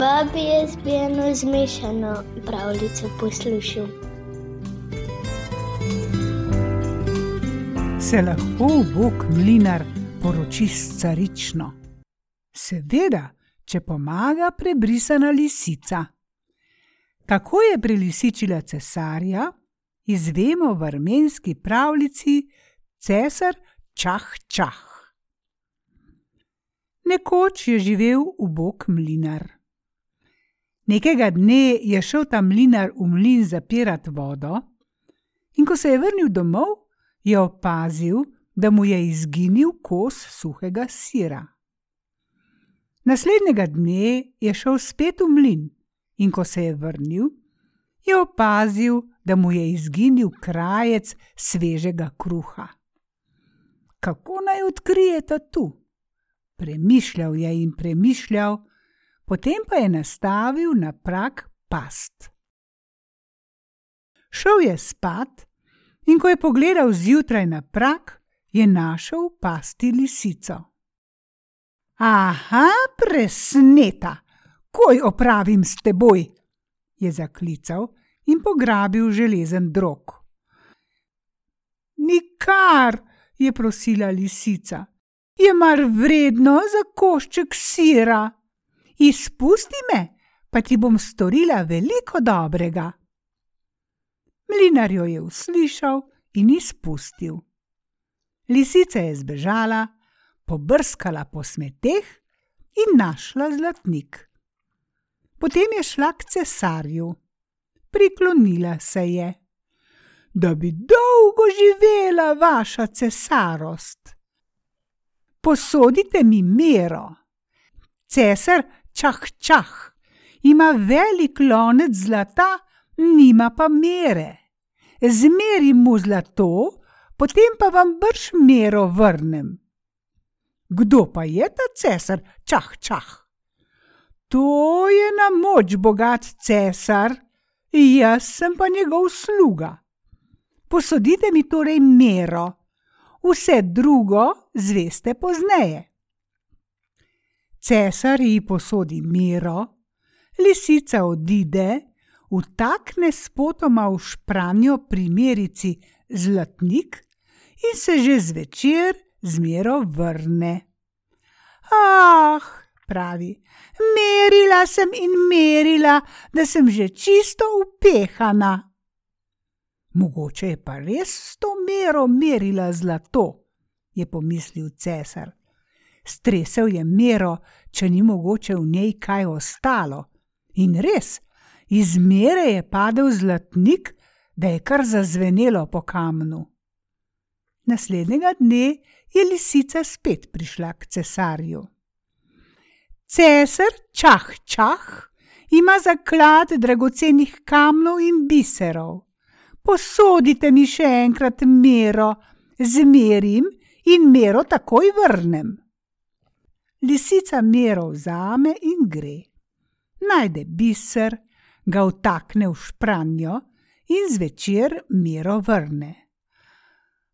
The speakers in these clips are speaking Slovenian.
Babi, jaz bi eno zmešano pravljico poslušal. Se lahko Bog mlinar poroči s carično? Seveda, če pomaga prebrisana lisica. Kako je prelisičila cesarja, izvemo v armenski pravljici Cesar Čah Čah. Nekoč je živel ubog mlinar. Nekega dne je šel ta mlinar v mlin zapirati vodo, in ko se je vrnil domov, je opazil, da mu je izginil kos suhega sira. Naslednjega dne je šel spet v mlin, in ko se je vrnil, je opazil, da mu je izginil krajec svežega kruha. Kako naj odkrijete tu? Premišljal je in premišljal, potem pa je nastavil na prak past. Šel je spat, in ko je pogledal zjutraj na prak, je našel pasti lisico. Aha, presneta, koj opravim s teboj, je zaklical in pograbil železen drog. Nikar, je prosila lisica, je mar vredno za košček sira. Izpusti me, pa ti bom storila veliko dobrega. Mlinar jo je uslišal in izpustil. Lisica je zbežala, pobrskala po smeteh in našla zlatnik. Potem je šla k cesarju, priklonila se je, da bi dolgo živela vaša cesarost. Posodite mi mero. Cesar čah čah ima velik lonec zlata, nima pa mere. Zmerim mu zlato, potem pa vam brž mero vrnem. Kdo pa je ta cesar čah čah? To je na moč bogat cesar, jaz sem pa njegov sluga. Posodite mi torej mero, vse drugo zveste pozneje. Cesar ji posodi mero, lisica odide, vtakne spotoma v špranjo pri merici zlatnik in se že zvečer z mero vrne. Ah! pravi. Merila sem in merila, da sem že čisto upehana. Mogoče je pa res s to mero merila zlato, je pomislil cesar. Stresel je mero, če ni mogoče v njej kaj ostalo. In res, iz mere je padel zlatnik, da je kar zazvenelo po kamnu. Naslednjega dne je lisica spet prišla k cesarju. Cesar Čah Čah ima zaklad dragocenih kamnov in biserov. Posodite mi še enkrat mero, zmerim in mero takoj vrnem. Lisica mero vzame in gre. Najde biser, ga vtakne v špranjo in zvečer mero vrne.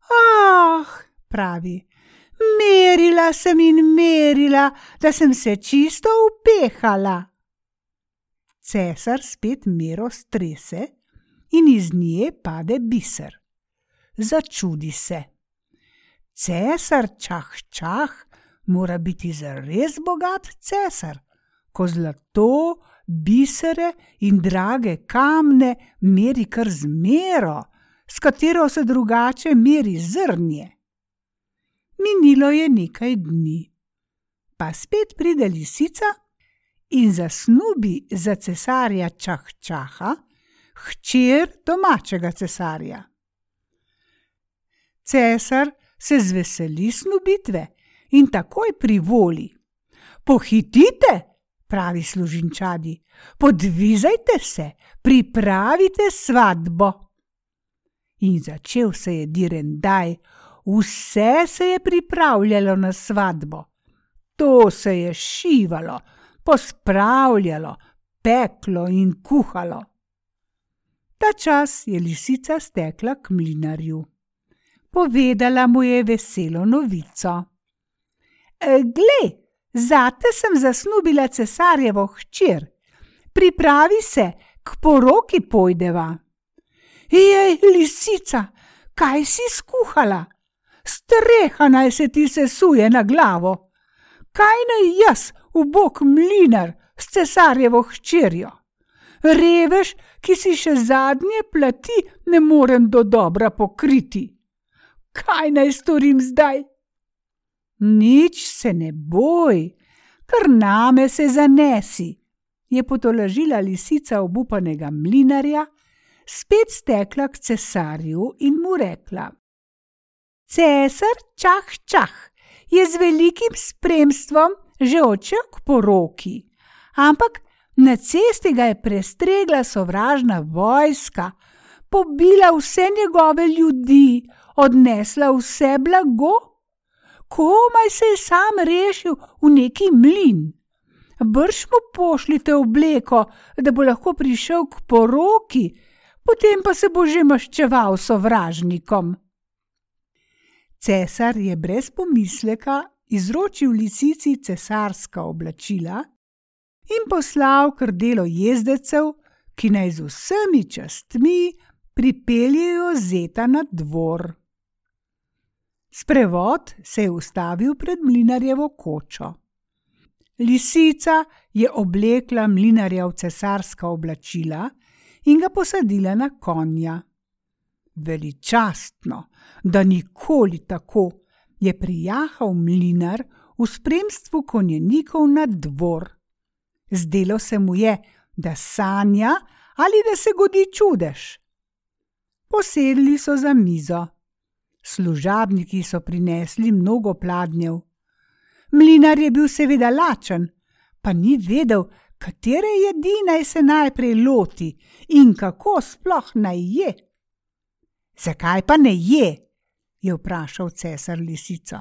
Ah, pravi, Merila sem in merila, da sem se čisto upehala. Cesar spet mero strese in iz nje pade biser. Začudi se. Cesar čah čah mora biti zares bogat cesar, ko zlato, bisere in drage kamne meri kar zmero, s katero se drugače meri zrnje. Minilo je nekaj dni, pa spet pride lisica in zasnubi za cesarja Čahčaha, hčer domačega cesarja. Cesar se zveseli snubitve in takoj privoli. Pohitite, pravi služinčadi, podvizajte se, pripravite svatbo. In začel se je direndaj, Vse se je pripravljalo na svatbo. To se je šivalo, pospravljalo, peklo in kuhalo. Ta čas je lisica stekla k mlinarju. Povedala mu je veselo novico. E, Glej, zate sem zasnubila cesarjevo hčer pripravi se, k poroki pojdeva. Jej, lisica, kaj si skuhala? Streha naj se ti sesuje na glavo. Kaj naj jaz, v bok mlinar, s cesarjevo hčerjo? Revež, ki si še zadnje plati, ne morem do dobra pokriti. Kaj naj storim zdaj? Nič se ne boj, kar name se zanesi, je potolažila lisica obupanega mlinarja, spet stekla k cesarju in mu rekla: Cesar, čah, čah, je z velikim spremstvom že odšel k poroki, ampak na cesti ga je prestregla sovražna vojska, pobila vse njegove ljudi, odnesla vse blago komaj se je sam rešil v neki mlin. Brž mu pošljite obleko, da bo lahko prišel k poroki, potem pa se bo že maščeval sovražnikom. Cesar je brez pomisleka izročil lisici cesarska oblačila in poslal krdelo jezdecev, ki naj z vsemi častmi pripeljejo zeta na dvor. Sprevod se je ustavil pred mlinarjevo kočo. Lisica je oblekla mlinarja v cesarska oblačila in ga posadila na konja. Veličastno, da nikoli tako, je prijahal mlinar v spremstvu konjenikov na dvor. Zdelo se mu je, da sanja ali da se godi čudež. Posedli so za mizo. Služabniki so prinesli mnogo pladnjev. Mlinar je bil seveda lačen, pa ni vedel, katere jedi naj se najprej loti in kako sploh naj je. Zakaj pa ne je? je vprašal cesar lisico.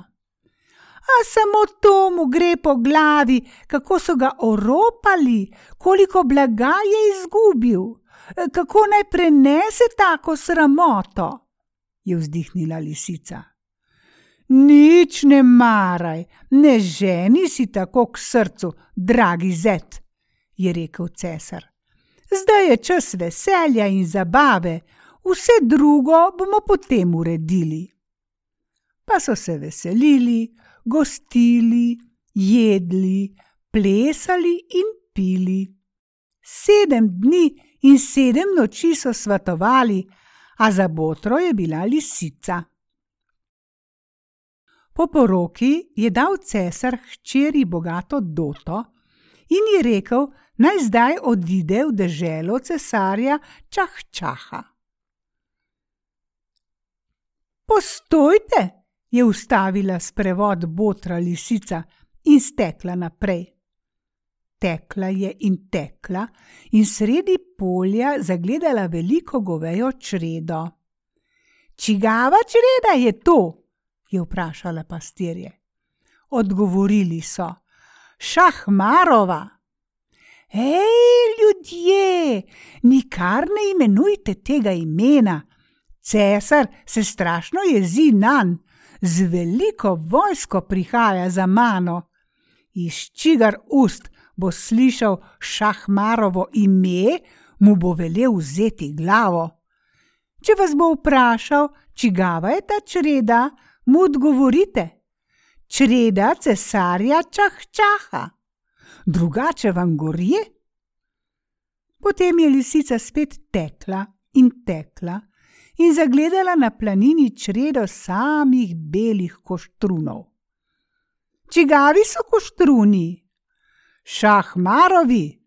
A samo to mu gre po glavi, kako so ga oropali, koliko blaga je izgubil, kako naj prenese tako sramoto je vzdihnila lisica. Nič ne maraj, ne ženi si tako k srcu, dragi zet, je rekel cesar. Zdaj je čas veselja in zabave, vse drugo bomo potem uredili. Pa so se veselili, gostili, jedli, plesali in pili. Sedem dni in sedem noči so svetovali, a za botro je bila lisica. Po poroki je dal cesar hčeri bogato doto in ji rekel, naj zdaj odide v deželo cesarja Čahčaha. Postojte, je ustavila sprevod botra lisica in stekla naprej tekla je in tekla, in sredi polja zagledala veliko govejo čredo. Čigava čreda je to? je vprašala pastirje. Odgovorili so: Šahmarova. Hej, ljudje, nikar ne imenujte tega imena. Cesar se strašno jezi nan, z veliko vojsko prihaja za mano. Iz čigar ust bo slišal šahmarovo ime, mu bo velel vzeti glavo. Če vas bo vprašal, čigava je ta čreda, mu odgovorite: Čreda cesarja čahčaha, drugače vam gorje. Potem je lisica spet tekla in tekla in zagledala na planini čredo samih belih koštrunov. Čigavi so koštruni? Šahmarovi.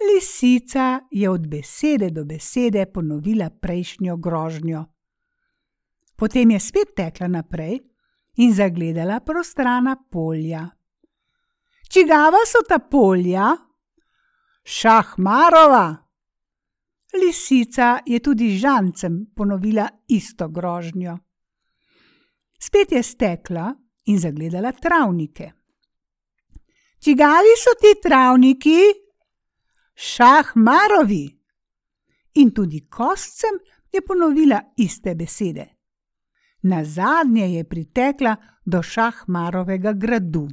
Lisica je od besede do besede ponovila prejšnjo grožnjo. Potem je spet tekla naprej in zagledala prostrana polja. Čigava so ta polja? Šahmarova. Lisica je tudi žancem ponovila isto grožnjo. Spet je stekla in zagledala travnike. Čigavi so ti travniki? Šahmarovi. In tudi kostcem je ponovila iste besede. Na zadnje je pritekla do Šahmarovega gradu.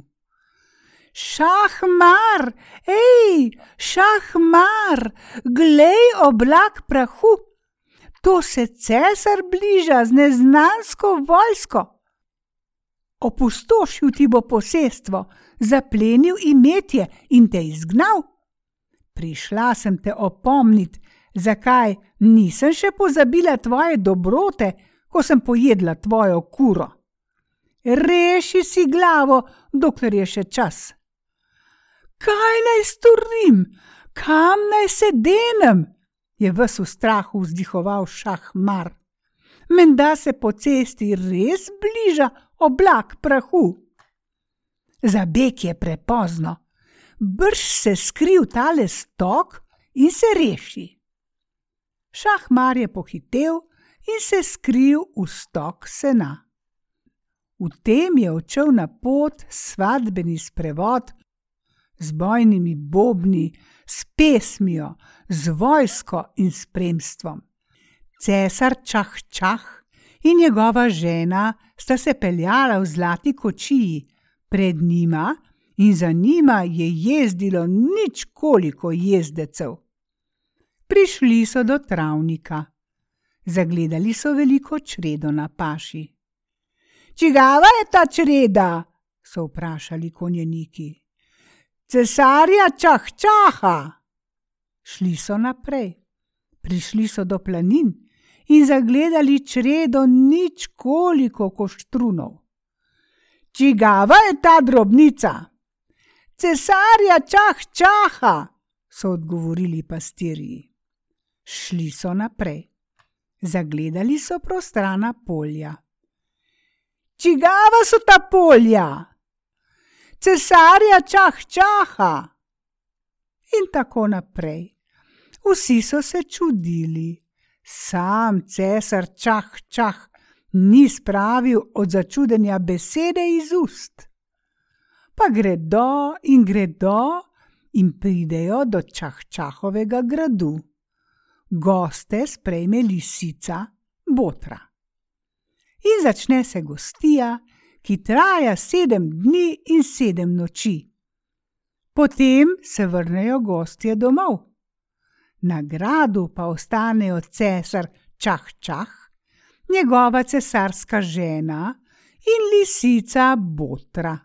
Šahmar, hej, šahmar, glej oblak prahu, to se cesar bliža z neznansko vojsko. Opustošil ti bo posestvo, zaplenil imetje in te izgnal. Prišla sem te opomniti, zakaj nisem še pozabila tvoje dobrote, ko sem pojedla tvojo kuro. Reši si glavo, dokler je še čas. Kaj naj storim, kam naj se denem? je ves v strahu vzdihoval šahmar. Menda se po cesti res bliža oblak prahu. Za beg je prepozno, brž se skril tale stok in se reši. Šahmar je pohitev in se skril v stok sena. V tem je odšel na pot svadbeni sprevod z bojnimi bobni, s pesmijo, z vojsko in spremstvom. Cesar Čah Čah in njegova žena sta se peljala v zlati kočiji, pred njima in za njima je jezdilo nič koliko jezdecev. Prišli so do travnika. Zagledali so veliko čredo na paši. Čigava je ta čreda? so vprašali konjeniki cesarja Čahčaha. Šli so naprej, prišli so do planin in zagledali čredo nič koliko koštrunov. Čigava je ta drobnica? Cesarja Čahčaha, so odgovorili pastirji. Šli so naprej, zagledali so prostrana polja. Čigava so ta polja? cesarja čah čaha. In tako naprej. Vsi so se čudili, sam cesar čah čah ni spravil od začudenja besede iz ust. Pa gredo in gredo in pridejo do čahčahovega gradu. Goste sprejme lisica Botra. In začne se gostija, ki traja sedem dni in sedem noči. Potem se vrnejo gostje domov. Na gradu pa ostanejo cesar Čah Čah, njegova cesarska žena in lisica Botra.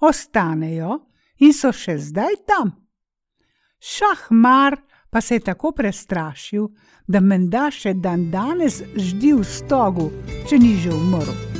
Ostanejo in so še zdaj tam. Šahmar pa se je tako prestrašil, da menda še dan danes ždi v stogu, če ni že umrl.